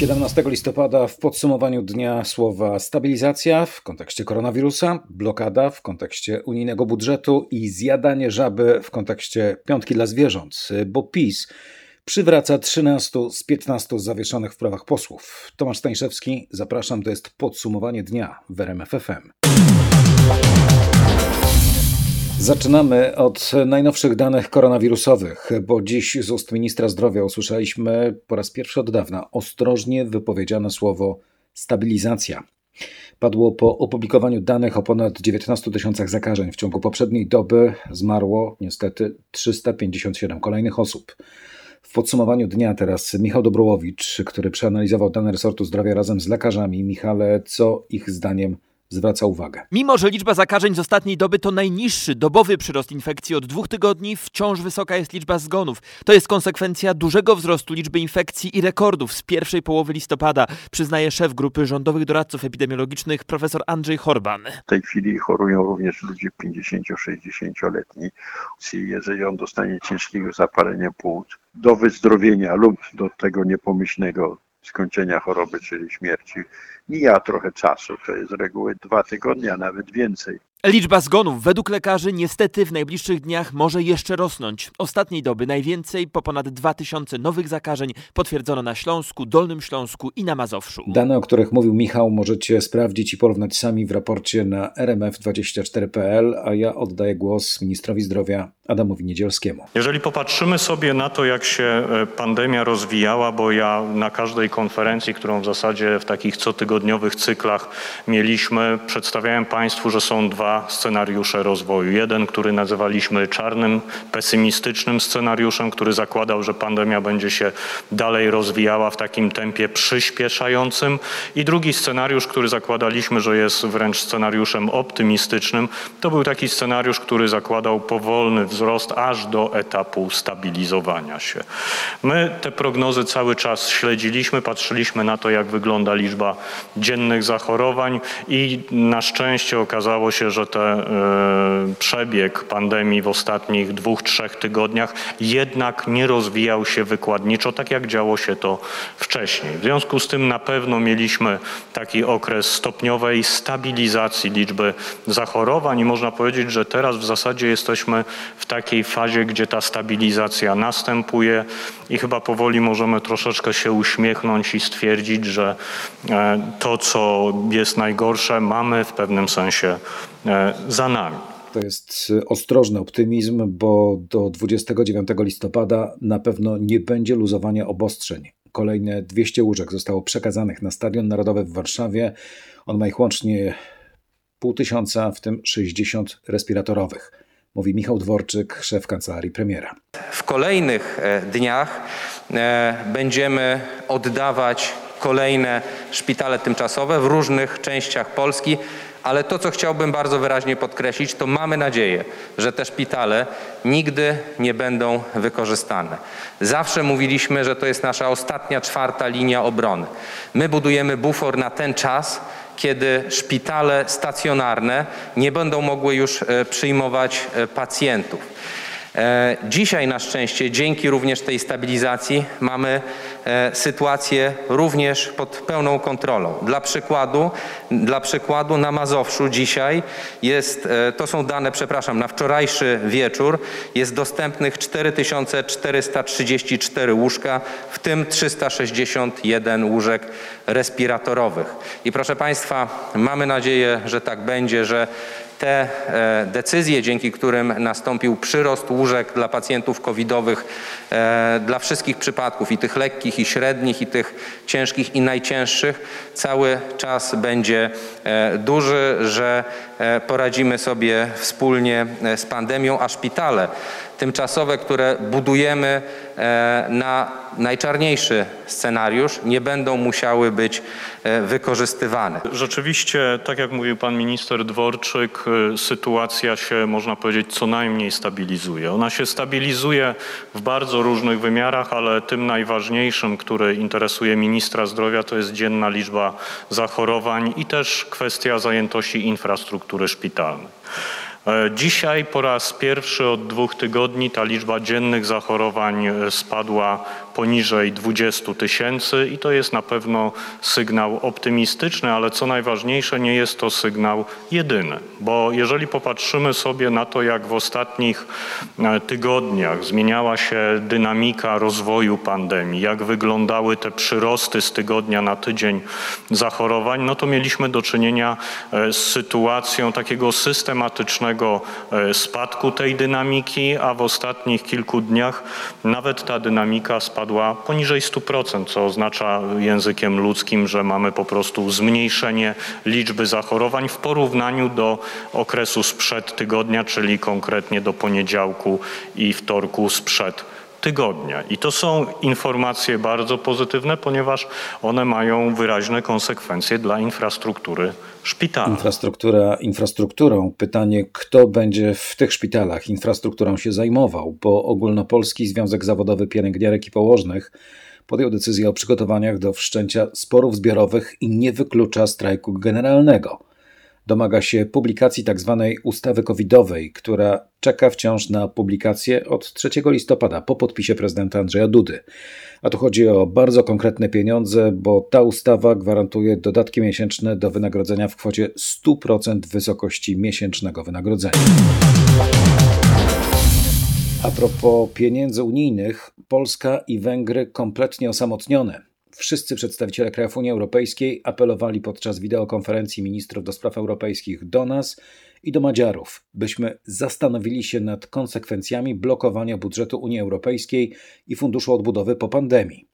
17 listopada w podsumowaniu dnia słowa stabilizacja w kontekście koronawirusa, blokada w kontekście unijnego budżetu i zjadanie żaby w kontekście piątki dla zwierząt, bo PiS przywraca 13 z 15 zawieszonych w prawach posłów. Tomasz Stańszewski, zapraszam, to jest podsumowanie dnia w RMF FM. Zaczynamy od najnowszych danych koronawirusowych, bo dziś z ust ministra zdrowia usłyszeliśmy po raz pierwszy od dawna ostrożnie wypowiedziane słowo stabilizacja. Padło po opublikowaniu danych o ponad 19 tysiącach zakażeń. W ciągu poprzedniej doby zmarło niestety 357 kolejnych osób. W podsumowaniu dnia teraz Michał Dobrołowicz, który przeanalizował dane resortu zdrowia razem z lekarzami. Michale, co ich zdaniem zwraca uwagę. Mimo, że liczba zakażeń z ostatniej doby to najniższy dobowy przyrost infekcji od dwóch tygodni, wciąż wysoka jest liczba zgonów. To jest konsekwencja dużego wzrostu liczby infekcji i rekordów z pierwszej połowy listopada, przyznaje szef grupy rządowych doradców epidemiologicznych profesor Andrzej Horban. W tej chwili chorują również ludzie 50-60-letni. Jeżeli on dostanie ciężkiego zapalenia płuc, do wyzdrowienia lub do tego niepomyślnego skończenia choroby, czyli śmierci, mija trochę czasu. To jest z reguły dwa tygodnie, a nawet więcej. Liczba zgonów według lekarzy niestety w najbliższych dniach może jeszcze rosnąć. Ostatniej doby najwięcej po ponad 2000 nowych zakażeń potwierdzono na Śląsku, Dolnym Śląsku i na Mazowszu. Dane, o których mówił Michał, możecie sprawdzić i porównać sami w raporcie na rmf24.pl, a ja oddaję głos ministrowi zdrowia Adamowi Niedzielskiemu. Jeżeli popatrzymy sobie na to, jak się e, pandemia rozwijała, bo ja na każdej konferencji, którą w zasadzie w takich cotygodniowych cyklach mieliśmy, przedstawiałem Państwu, że są dwa scenariusze rozwoju. Jeden, który nazywaliśmy czarnym, pesymistycznym scenariuszem, który zakładał, że pandemia będzie się dalej rozwijała w takim tempie przyspieszającym i drugi scenariusz, który zakładaliśmy, że jest wręcz scenariuszem optymistycznym, to był taki scenariusz, który zakładał powolny wzrost aż do etapu stabilizowania się. My te prognozy cały czas śledziliśmy, patrzyliśmy na to, jak wygląda liczba dziennych zachorowań i na szczęście okazało się, że że ten e, przebieg pandemii w ostatnich dwóch, trzech tygodniach jednak nie rozwijał się wykładniczo, tak jak działo się to wcześniej. W związku z tym na pewno mieliśmy taki okres stopniowej stabilizacji liczby zachorowań i można powiedzieć, że teraz w zasadzie jesteśmy w takiej fazie, gdzie ta stabilizacja następuje i chyba powoli możemy troszeczkę się uśmiechnąć i stwierdzić, że e, to, co jest najgorsze, mamy w pewnym sensie E, za nami. To jest ostrożny optymizm, bo do 29 listopada na pewno nie będzie luzowania obostrzeń. Kolejne 200 łóżek zostało przekazanych na Stadion Narodowy w Warszawie. On ma ich łącznie pół tysiąca, w tym 60 respiratorowych. Mówi Michał Dworczyk, szef kancelarii premiera. W kolejnych e, dniach e, będziemy oddawać kolejne szpitale tymczasowe w różnych częściach Polski ale to, co chciałbym bardzo wyraźnie podkreślić, to mamy nadzieję, że te szpitale nigdy nie będą wykorzystane. Zawsze mówiliśmy, że to jest nasza ostatnia, czwarta linia obrony. My budujemy bufor na ten czas, kiedy szpitale stacjonarne nie będą mogły już e, przyjmować e, pacjentów. E, dzisiaj na szczęście, dzięki również tej stabilizacji, mamy e, sytuację również pod pełną kontrolą. Dla przykładu, dla przykładu na Mazowszu dzisiaj jest, e, to są dane, przepraszam, na wczorajszy wieczór jest dostępnych 4434 łóżka, w tym 361 łóżek respiratorowych. I proszę Państwa, mamy nadzieję, że tak będzie, że te e, decyzje, dzięki którym nastąpił przyrost łóżek dla pacjentów covidowych e, dla wszystkich przypadków i tych lekkich i średnich i tych ciężkich i najcięższych cały czas będzie e, duży, że poradzimy sobie wspólnie z pandemią, a szpitale tymczasowe, które budujemy e, na najczarniejszy scenariusz, nie będą musiały być e, wykorzystywane. Rzeczywiście, tak jak mówił pan minister Dworczyk, e, sytuacja się, można powiedzieć, co najmniej stabilizuje. Ona się stabilizuje w bardzo różnych wymiarach, ale tym najważniejszym, który interesuje ministra zdrowia, to jest dzienna liczba zachorowań i też kwestia zajętości infrastruktury szpitalnej. E, Dzisiaj po raz pierwszy od dwóch tygodni ta liczba dziennych zachorowań e, spadła poniżej 20 tysięcy i to jest na pewno sygnał optymistyczny, ale co najważniejsze, nie jest to sygnał jedyny, bo jeżeli popatrzymy sobie na to, jak w ostatnich e, tygodniach zmieniała się dynamika rozwoju pandemii, jak wyglądały te przyrosty z tygodnia na tydzień zachorowań, no to mieliśmy do czynienia e, z sytuacją takiego systematycznego e, spadku tej dynamiki, a w ostatnich kilku dniach nawet ta dynamika spadła poniżej 100%, co oznacza językiem ludzkim, że mamy po prostu zmniejszenie liczby zachorowań w porównaniu do okresu sprzed tygodnia, czyli konkretnie do poniedziałku i wtorku sprzed tygodnia. I to są informacje bardzo pozytywne, ponieważ one mają wyraźne konsekwencje dla infrastruktury szpitala. Infrastruktura infrastrukturą. Pytanie, kto będzie w tych szpitalach infrastrukturą się zajmował, bo Ogólnopolski Związek Zawodowy Pielęgniarek i Położnych podjął decyzję o przygotowaniach do wszczęcia sporów zbiorowych i nie wyklucza strajku generalnego. Domaga się publikacji tzw. ustawy covidowej, która czeka wciąż na publikację od 3 listopada po podpisie prezydenta Andrzeja Dudy. A tu chodzi o bardzo konkretne pieniądze, bo ta ustawa gwarantuje dodatki miesięczne do wynagrodzenia w kwocie 100% wysokości miesięcznego wynagrodzenia. A propos pieniędzy unijnych, Polska i Węgry kompletnie osamotnione. Wszyscy przedstawiciele krajów Unii Europejskiej apelowali podczas wideokonferencji ministrów do spraw europejskich do nas i do Madziarów, byśmy zastanowili się nad konsekwencjami blokowania budżetu Unii Europejskiej i Funduszu Odbudowy po pandemii.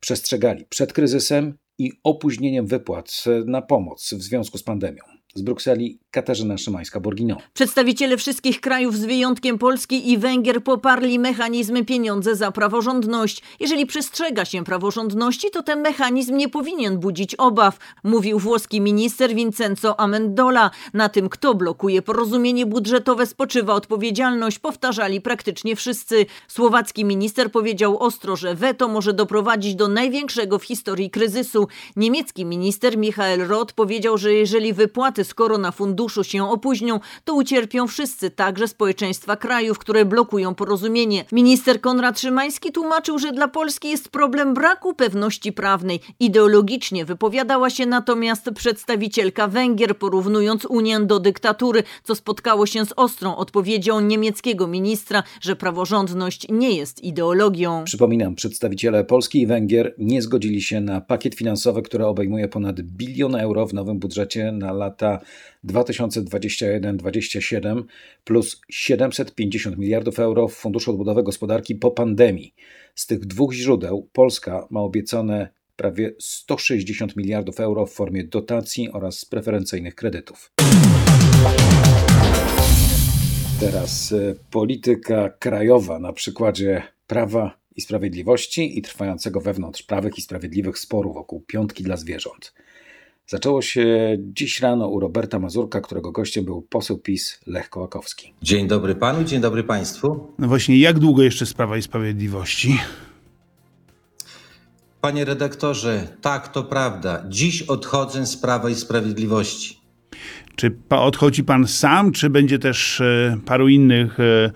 Przestrzegali przed kryzysem i opóźnieniem wypłat na pomoc w związku z pandemią. Z Brukseli Katarzyna Szymańska-Borgino. Przedstawiciele wszystkich krajów z wyjątkiem Polski i Węgier poparli mechanizmy pieniądze za praworządność. Jeżeli przestrzega się praworządności, to ten mechanizm nie powinien budzić obaw, mówił włoski minister Vincenzo Amendola. Na tym, kto blokuje porozumienie budżetowe, spoczywa odpowiedzialność, powtarzali praktycznie wszyscy. Słowacki minister powiedział ostro, że weto może doprowadzić do największego w historii kryzysu. Niemiecki minister Michael Roth powiedział, że jeżeli wypłaty z koronafunduszu się opóźnią, to ucierpią wszyscy, także społeczeństwa krajów, które blokują porozumienie. Minister Konrad Szymański tłumaczył, że dla Polski jest problem braku pewności prawnej. Ideologicznie wypowiadała się natomiast przedstawicielka Węgier, porównując Unię do dyktatury, co spotkało się z ostrą odpowiedzią niemieckiego ministra, że praworządność nie jest ideologią. Przypominam, przedstawiciele Polski i Węgier nie zgodzili się na pakiet finansowy, który obejmuje ponad bilion euro w nowym budżecie na lata 2021-2027 plus 750 miliardów euro w Funduszu Odbudowy Gospodarki po pandemii. Z tych dwóch źródeł Polska ma obiecane prawie 160 miliardów euro w formie dotacji oraz preferencyjnych kredytów. Teraz e, polityka krajowa na przykładzie Prawa i Sprawiedliwości i trwającego wewnątrz prawych i sprawiedliwych sporu wokół piątki dla zwierząt. Zaczęło się dziś rano u Roberta Mazurka, którego gościem był poseł PiS Lech Kołakowski. Dzień dobry panu, dzień dobry państwu. No właśnie, jak długo jeszcze Sprawa i Sprawiedliwości? Panie redaktorze, tak to prawda. Dziś odchodzę z Prawa i Sprawiedliwości. Czy odchodzi pan sam, czy będzie też e, paru innych e,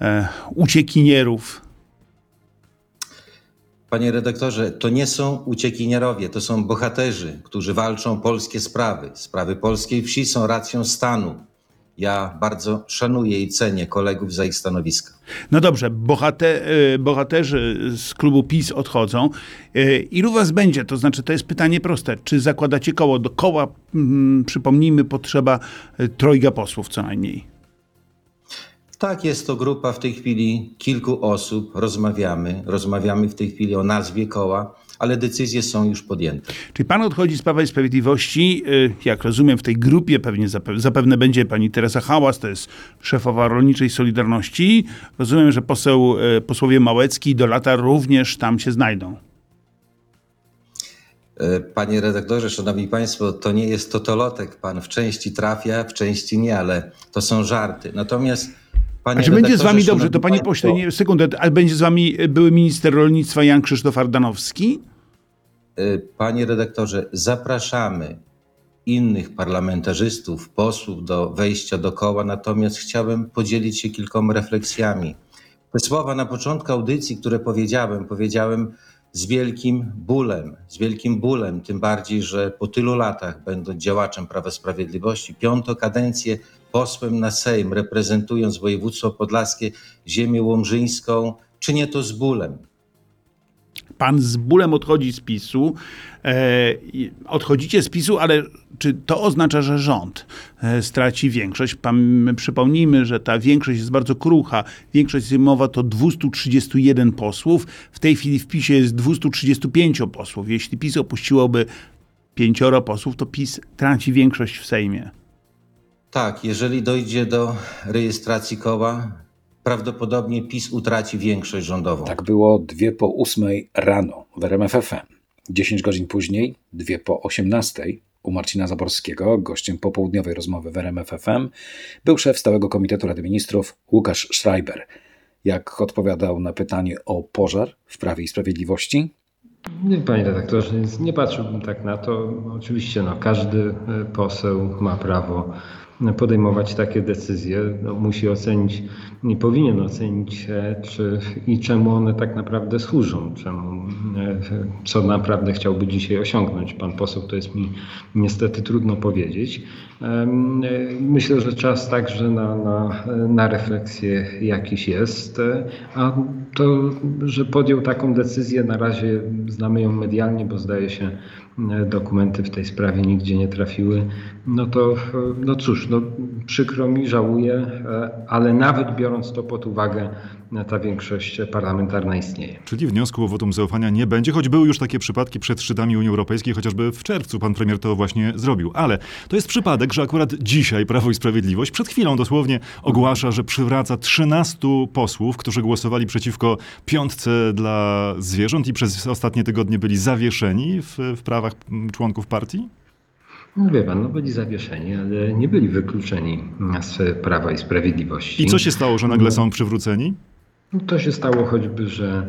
e, uciekinierów? Panie redaktorze, to nie są uciekinierowie, to są bohaterzy, którzy walczą polskie sprawy. Sprawy polskiej wsi są racją stanu. Ja bardzo szanuję i cenię kolegów za ich stanowiska. No dobrze, bohate, e, bohaterzy z klubu PiS odchodzą. E, Ilu was będzie? To znaczy, to jest pytanie proste. Czy zakładacie koło? Do koła, mm, przypomnijmy, potrzeba e, trojga posłów co najmniej. Tak, jest to grupa w tej chwili kilku osób. Rozmawiamy. Rozmawiamy w tej chwili o nazwie koła, ale decyzje są już podjęte. Czyli pan odchodzi z Prawa i Sprawiedliwości, y, jak rozumiem, w tej grupie pewnie zape- zapewne będzie pani Teresa Hałas, to jest szefowa Rolniczej Solidarności. Rozumiem, że poseł, y, posłowie Małecki do lata również tam się znajdą. E, Panie redaktorze, szanowni państwo, to nie jest totolotek. Pan w części trafia, w części nie, ale to są żarty. Natomiast panie A czy będzie z wami dobrze, to panie pośle, nie, sekundę, ale będzie z wami y, były minister rolnictwa Jan Krzysztof Ardanowski? e, Panie redaktorze, zapraszamy innych parlamentarzystów, posłów do wejścia do koła, natomiast chciałbym podzielić się kilkoma refleksjami. Te słowa na początku audycji, które powiedziałem, powiedziałem z wielkim bólem, z wielkim bólem, tym bardziej, że po tylu latach, będąc działaczem Prawa Sprawiedliwości, piątą kadencję posłem na Sejm, reprezentując województwo podlaskie, ziemię łomżyńską, czynię to z bólem. Pan z bólem odchodzi z PiSu. E, odchodzicie z PiSu, ale czy to oznacza, że rząd e, straci większość? Pan, przypomnijmy, że ta większość jest bardzo krucha. Większość sejmowa to 231 posłów. W tej chwili w PiSie jest 235 posłów. Jeśli PiS opuściłoby pięcioro posłów, to PiS traci większość w Sejmie. Tak, jeżeli dojdzie do rejestracji koła, prawdopodobnie PiS utraci większość rządową. Tak było dwie po ósmej rano w RMFFM. 10 godzin później, dwie po 18 u Marcina Zaborskiego, gościem popołudniowej rozmowy w RMFFM, był szef Stałego Komitetu Rady Ministrów Łukasz Schreiber. Jak odpowiadał na pytanie o pożar w Prawie i Sprawiedliwości? Nie, Panie redaktorze, więc nie patrzyłbym tak na to. Oczywiście no, każdy e, poseł ma prawo podejmować takie decyzje. No, musi ocenić, nie powinien ocenić, e, czy i czemu one tak naprawdę służą, czemu, e, co naprawdę chciałby dzisiaj osiągnąć. Pan poseł to jest mi niestety trudno powiedzieć. E, Myślę, że czas także na, na, na refleksję jakiś jest, a to, że podjął taką decyzję, na razie znamy ją medialnie, bo zdaje się dokumenty w tej sprawie nigdzie nie trafiły, no to no cóż, no przykro mi, żałuję, e, ale nawet biorąc to pod uwagę, e, ta większość parlamentarna istnieje. Czyli wniosku o wotum zaufania nie będzie, choć były już takie przypadki przed szczytami Unii Europejskiej, chociażby w czerwcu pan premier to właśnie zrobił. Ale to jest przypadek, że akurat dzisiaj Prawo i Sprawiedliwość przed chwilą dosłownie ogłasza, że przywraca 13 posłów, którzy głosowali przeciwko piątce dla zwierząt i przez ostatnie tygodnie byli zawieszeni w, w prawach mm, członków partii? No wie pan, no byli zawieszeni, ale nie byli wykluczeni z Prawa i Sprawiedliwości. I co się stało, że nagle są przywróceni? No To się stało choćby, że,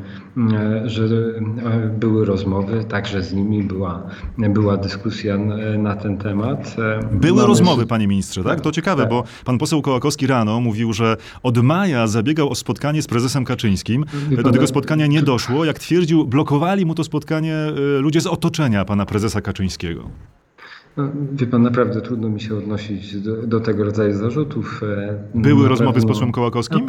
e, że e, były rozmowy, także z nimi była, była dyskusja na, ten temat. E, Były mamy- rozmowy, panie ministrze, tak? Tak, To ciekawe, tak. bo pan poseł Kołakowski rano mówił, że od maja zabiegał o spotkanie z prezesem Kaczyńskim. Do tego spotkania nie doszło. Jak twierdził, blokowali mu to spotkanie ludzie z otoczenia pana prezesa Kaczyńskiego. No, Wie pan, naprawdę trudno mi się odnosić do, do tego rodzaju zarzutów. Były na rozmowy z pewno- posłem Kołakowskim?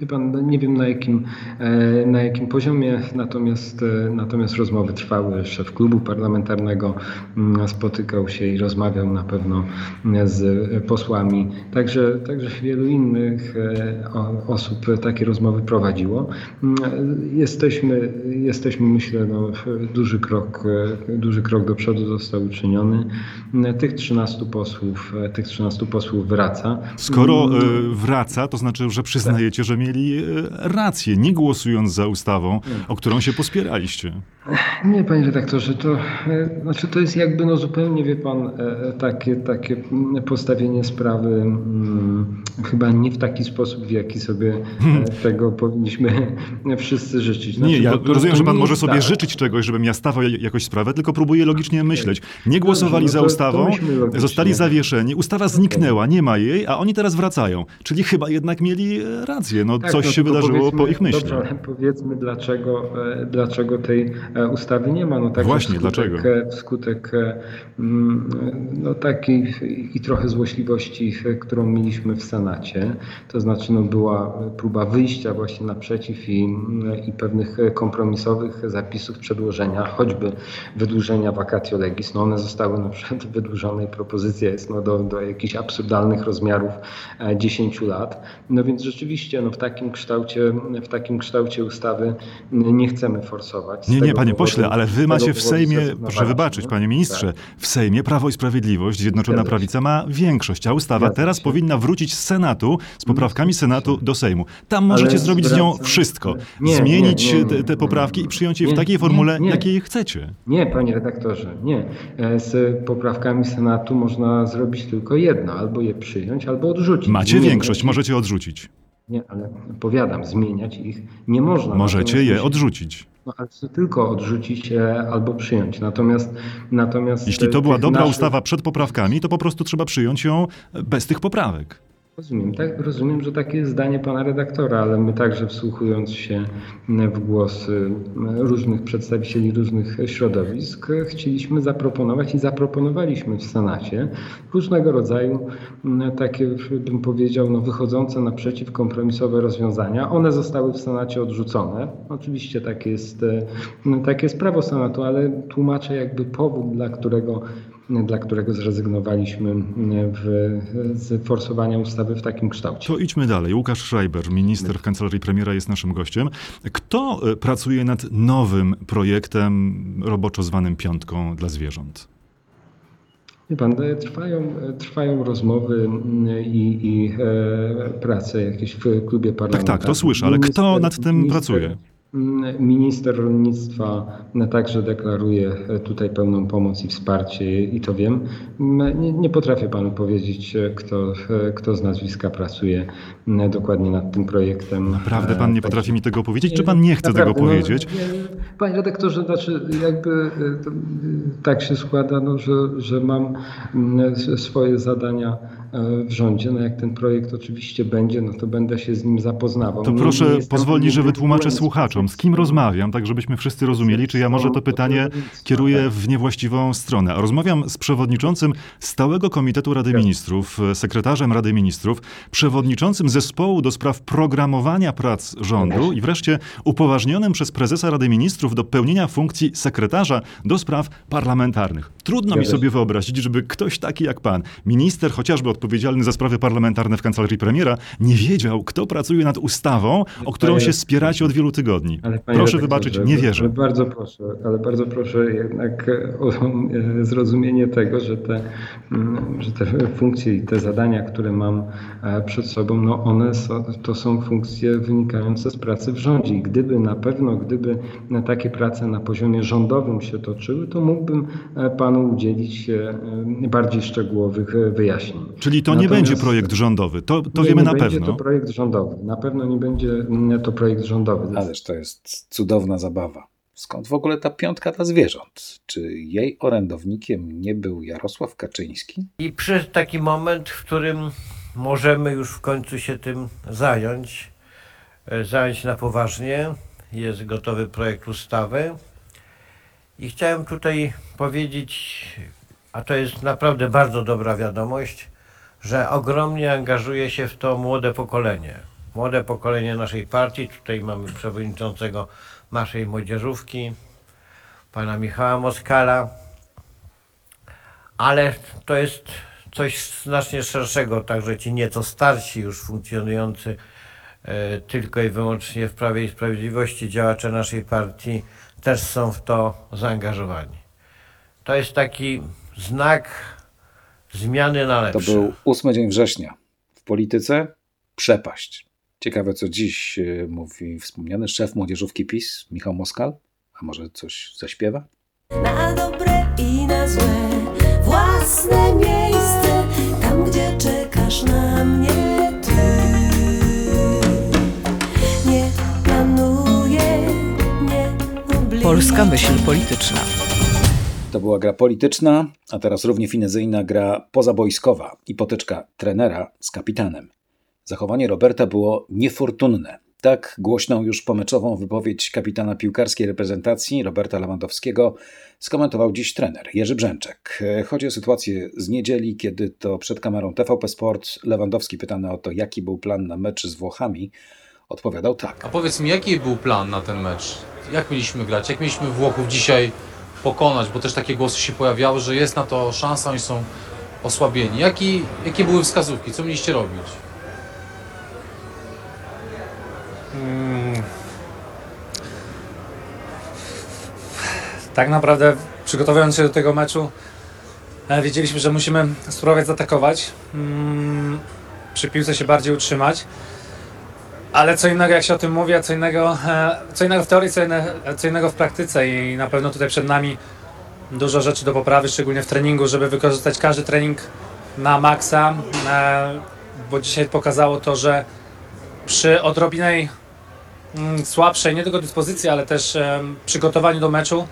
Wie pan, no nie wiem na jakim, e, na jakim poziomie, natomiast, e, natomiast rozmowy trwały. Szef klubu parlamentarnego mm, spotykał się i rozmawiał na pewno z posłami. Także, także wielu innych e, osób takie rozmowy prowadziło. Mm, Jesteśmy, jesteśmy myślę, no, duży, krok, e, duży krok do przodu został uczyniony. Tych 13 posłów, e, tych 13 posłów wraca. Skoro Mm, wraca, to znaczy, że przyznajecie, że mieli y, rację, nie głosując za ustawą, o którą się pospieraliście. Nie, panie redaktorze, to e, znaczy to jest jakby no zupełnie, wie pan, e, takie, takie postawienie sprawy mm, chyba nie w taki sposób, w jaki sobie e, tego powinniśmy wszyscy życzyć. Znaczy, Nie, ja to- rozumiem, to że pan może sobie tak. życzyć czegoś, żebym ja stawał jakoś sprawę, tylko próbuję logicznie myśleć. Nie głosowali no za ustawą, zostali zawieszeni, ustawa zniknęła, nie ma jej, a oni teraz wracają. Czyli chyba jednak mieli e, rację, no Tak, coś no się wydarzyło po ich myśli. Dobrze, ale powiedzmy dlaczego, e, dlaczego tej e, ustawy nie ma. No, także Właśnie, wskutek, dlaczego? e, Wskutek mm, no, takiej i trochę złośliwości, którą mieliśmy w Senacie. To znaczy no, była próba wyjścia właśnie naprzeciw i, i pewnych kompromisowych zapisów przedłożenia, choćby wydłużenia vacatio legis. No, one zostały na przykład wydłużone i propozycja jest no, do, do jakichś absurdalnych rozmiarów e, 10 lat. No więc rzeczywiście no, w, takim kształcie, w takim kształcie ustawy nie chcemy forsować. Nie, nie, panie powodu- pośle, ale wy macie w Sejmie, proszę wybaczyć, panie ministrze, Tak. w Sejmie Prawo i Sprawiedliwość, Zjednoczona. Prawica ma większość, a ustawa Zgadza teraz się. powinna wrócić z Senatu, z poprawkami zgadza Senatu do Sejmu. Tam Ale możecie zrobić z nią wszystko. Nie, Zmienić nie, te, te poprawki i przyjąć je w takiej formule, jakiej chcecie. Nie, panie redaktorze, nie. E, Z poprawkami Senatu można zrobić tylko jedno, albo je przyjąć, albo odrzucić. Macie większość, możecie odrzucić. Nie, ale powiadam, zmieniać ich nie można. Możecie je odrzucić. No, ale tylko odrzucić e, albo przyjąć. Natomiast, natomiast Jeśli e, to była tych dobra naszych- ustawa przed poprawkami, to po prostu trzeba przyjąć ją bez tych poprawek. Rozumiem, tak, rozumiem, że takie jest zdanie pana redaktora, ale my także wsłuchując się w głosy różnych przedstawicieli różnych środowisk, chcieliśmy zaproponować i zaproponowaliśmy w Senacie różnego rodzaju takie, bym powiedział, no, wychodzące naprzeciw kompromisowe rozwiązania. One zostały w Senacie odrzucone. Oczywiście takie jest, takie jest prawo Senatu, ale tłumaczę jakby powód, dla którego dla którego zrezygnowaliśmy w, z forsowania ustawy w takim kształcie. To idźmy dalej. Łukasz Schreiber, minister w kancelarii premiera, jest naszym gościem. Kto e, pracuje nad nowym projektem roboczo zwanym Piątką dla zwierząt? Wie pan, e, trwają, e, trwają rozmowy i, i e, prace jakieś w klubie Tak, parlamentarnym. tak, to słyszę, ale kto nad tym minister- pracuje? Minister rolnictwa także deklaruje tutaj pełną pomoc i wsparcie i to wiem. Nie, nie potrafię panu powiedzieć, kto, kto z nazwiska pracuje dokładnie nad tym projektem. Naprawdę pan nie E, potrafi mi tego powiedzieć, czy pan nie chce tego Naprawdę, no, powiedzieć? nie, Panie redaktorze, znaczy jakby e, e, tak się składa, no, że, że mam swoje zadania w rządzie. No jak ten projekt oczywiście będzie, no to będę się z nim zapoznawał. To Nie- proszę pozwolić, nie że wytłumaczę słuchaczom, z kim rozmawiam, tak żebyśmy wszyscy rozumieli, czy ja może to pytanie kieruję w niewłaściwą stronę. Rozmawiam z przewodniczącym Stałego Komitetu Rady Ministrów, e, sekretarzem Rady Ministrów, przewodniczącym zespołu do spraw programowania prac rządu i wreszcie upoważnionym przez prezesa Rady Ministrów do pełnienia funkcji sekretarza do spraw parlamentarnych. Trudno mi sobie wyobrazić, żeby ktoś taki jak pan, minister chociażby odpowiedzialny za sprawy parlamentarne w kancelarii premiera, nie wiedział, kto pracuje nad ustawą, o którą Panie- się spieracie od wielu tygodni. Proszę wybaczyć, nie Ale wierzę. bardzo proszę, ale bardzo proszę jednak o zrozumienie tego, że te, mm, że te funkcje i te zadania, które mam e, przed sobą, no one są, to są funkcje wynikające z pracy w rządzie. I gdyby na pewno, gdyby na takie prace na poziomie rządowym się toczyły, to mógłbym e, panu udzielić e, bardziej szczegółowych wyjaśnień. Czyli to nie Natomiast- będzie projekt rządowy, to, to Nie, wiemy nie na będzie pewno. to projekt rządowy. Na pewno nie będzie to projekt rządowy. Ależ to jest cudowna zabawa. Skąd w ogóle ta piątka dla zwierząt? Czy jej orędownikiem nie był Jarosław Kaczyński? I przyszedł taki moment, w którym możemy już w końcu się tym zająć, e, zająć na poważnie. Jest gotowy projekt ustawy. I chciałem tutaj powiedzieć, a to jest naprawdę bardzo dobra wiadomość, że ogromnie angażuje się w to młode pokolenie. Młode pokolenie naszej partii. Tutaj mamy przewodniczącego naszej młodzieżówki, pana Michała Moskala ale to jest coś znacznie szerszego, także ci nieco starsi już funkcjonujący e, tylko i wyłącznie w Prawie i Sprawiedliwości działacze naszej partii też są w to zaangażowani. To jest taki znak zmiany na To lepsze. był ósmy dzień września. W polityce przepaść. Ciekawe, co dziś e, mówi wspomniany szef młodzieżówki PiS, Michał Moskal. A może coś zaśpiewa? Na dobre i na złe Własne miejsce Tam, gdzie czekasz na mnie Ty Nie planuję Nie obliczę Polska myśl polityczna. To była gra polityczna, a teraz równie finezyjna gra pozabojskowa potyczka trenera z kapitanem. Zachowanie Roberta było niefortunne. Tak głośną już pomeczową wypowiedź kapitana piłkarskiej reprezentacji Roberta Lewandowskiego skomentował dziś trener Jerzy Brzęczek. Chodzi o sytuację z niedzieli, kiedy to przed kamerą TVP Sport Lewandowski pytany o to, jaki był plan na mecz z Włochami, odpowiadał tak. A powiedz mi, jaki był plan na ten mecz? Jak mieliśmy grać? Jak mieliśmy Włochów dzisiaj pokonać? Bo też takie głosy się pojawiały, że jest na to szansa, oni są osłabieni. Jaki, jakie były wskazówki? Co mieliście robić? Mm. Tak naprawdę przygotowując się do tego meczu e, wiedzieliśmy, że musimy spróbować zaatakować. Mm, Przy piłce się bardziej utrzymać. Ale co innego jak się o tym mówi, a co innego, e, co innego w teorii, co, inne, co innego w praktyce i na pewno tutaj przed nami dużo rzeczy do poprawy, szczególnie w treningu, żeby wykorzystać każdy trening na maksa, e, bo dzisiaj pokazało to, że przy odrobinej mm, słabszej nie tylko dyspozycji, ale też em, przygotowaniu do meczu,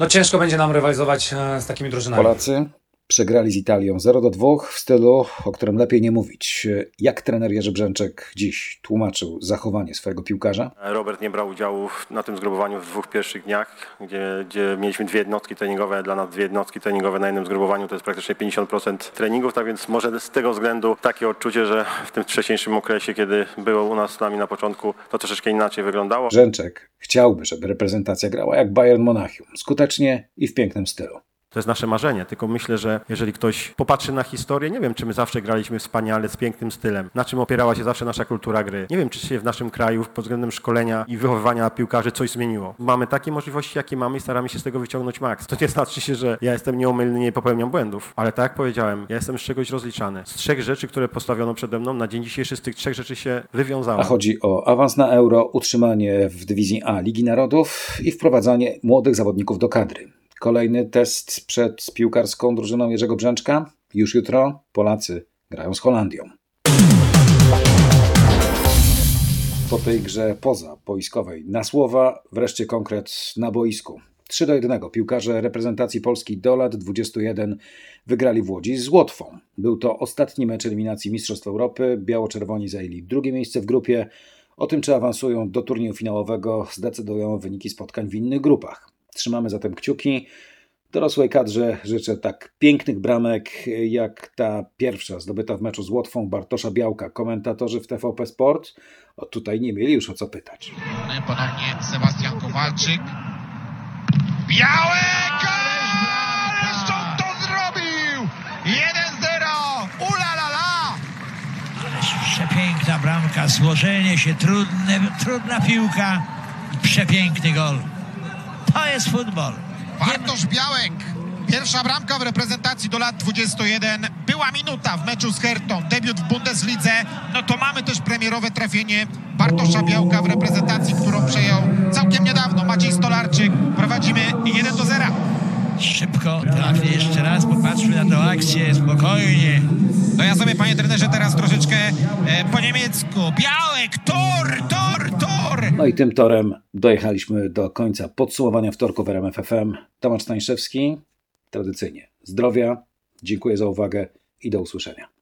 no ciężko będzie nam rywalizować e, z takimi drużynami. Polacy przegrali z Italią 0 do 2 w stylu, o którym lepiej nie mówić. Jak trener Jerzy Brzęczek dziś tłumaczył zachowanie swojego piłkarza? Robert nie brał udziału na tym zgrupowaniu w dwóch pierwszych dniach, gdzie, gdzie mieliśmy dwie jednostki treningowe. Dla nas dwie jednostki treningowe na jednym zgrupowaniu to jest praktycznie 50% treningów, tak więc może z tego względu takie odczucie, że w tym wcześniejszym okresie, kiedy było u nas z nami na początku, to troszeczkę inaczej wyglądało. Brzęczek chciałby, żeby reprezentacja grała jak Bayern Monachium. Skutecznie i w pięknym stylu. To jest nasze marzenie, tylko myślę, że jeżeli ktoś popatrzy na historię, nie wiem, czy my zawsze graliśmy wspaniale, z pięknym stylem, na czym opierała się zawsze nasza kultura gry. Nie wiem, czy się w naszym kraju pod względem szkolenia i wychowywania piłkarzy coś zmieniło. Mamy takie możliwości, jakie mamy i staramy się z tego wyciągnąć maks. To nie znaczy się, że ja jestem nieomylny, nie popełniam błędów, ale tak jak powiedziałem, ja jestem z czegoś rozliczany. Z trzech rzeczy, które postawiono przede mną, na dzień dzisiejszy z tych trzech rzeczy się wywiązałem. A chodzi o awans na euro, utrzymanie w dywizji A Ligi Narodów i wprowadzanie młodych zawodników do kadry. Kolejny test przed piłkarską drużyną Jerzego Brzęczka. Już jutro Polacy grają z Holandią. Po tej grze poza boiskowej na słowa, wreszcie konkret na boisku. 3 do 1 piłkarze reprezentacji Polski do lat 21 wygrali w Łodzi z Łotwą. Był to ostatni mecz eliminacji Mistrzostw Europy. Biało-czerwoni zajęli drugie miejsce w grupie. O tym, czy awansują do turnieju finałowego, zdecydują wyniki spotkań w innych grupach. Trzymamy zatem kciuki. Dorosłej kadrze życzę tak pięknych bramek, jak ta pierwsza zdobyta w meczu z Łotwą Bartosza Białka. Komentatorzy w TVP Sport o, tutaj nie mieli już o co pytać. Ponownie Sebastian Kowalczyk. Białek! Ależ to zrobił! 1-0! Ula la la! Ależ przepiękna bramka, złożenie się, trudne, trudna piłka przepiękny gol. To jest futbol. Bartosz Białek. Pierwsza bramka w reprezentacji do lat 21. Była minuta w meczu z Hertą. Debiut w Bundeslidze. No to mamy też premierowe trafienie Bartosza Białka w reprezentacji, którą przejął całkiem niedawno Maciej Stolarczyk. Prowadzimy 1 do 0. Szybko trafię jeszcze raz, popatrzmy na tę akcję, spokojnie. No ja sobie, panie trenerze, teraz troszeczkę e, po niemiecku. Białek, tor, tor, tor! No i tym torem dojechaliśmy do końca podsumowania wtorku w RMF FM. Tomasz Stańszewski, tradycyjnie zdrowia, dziękuję za uwagę i do usłyszenia.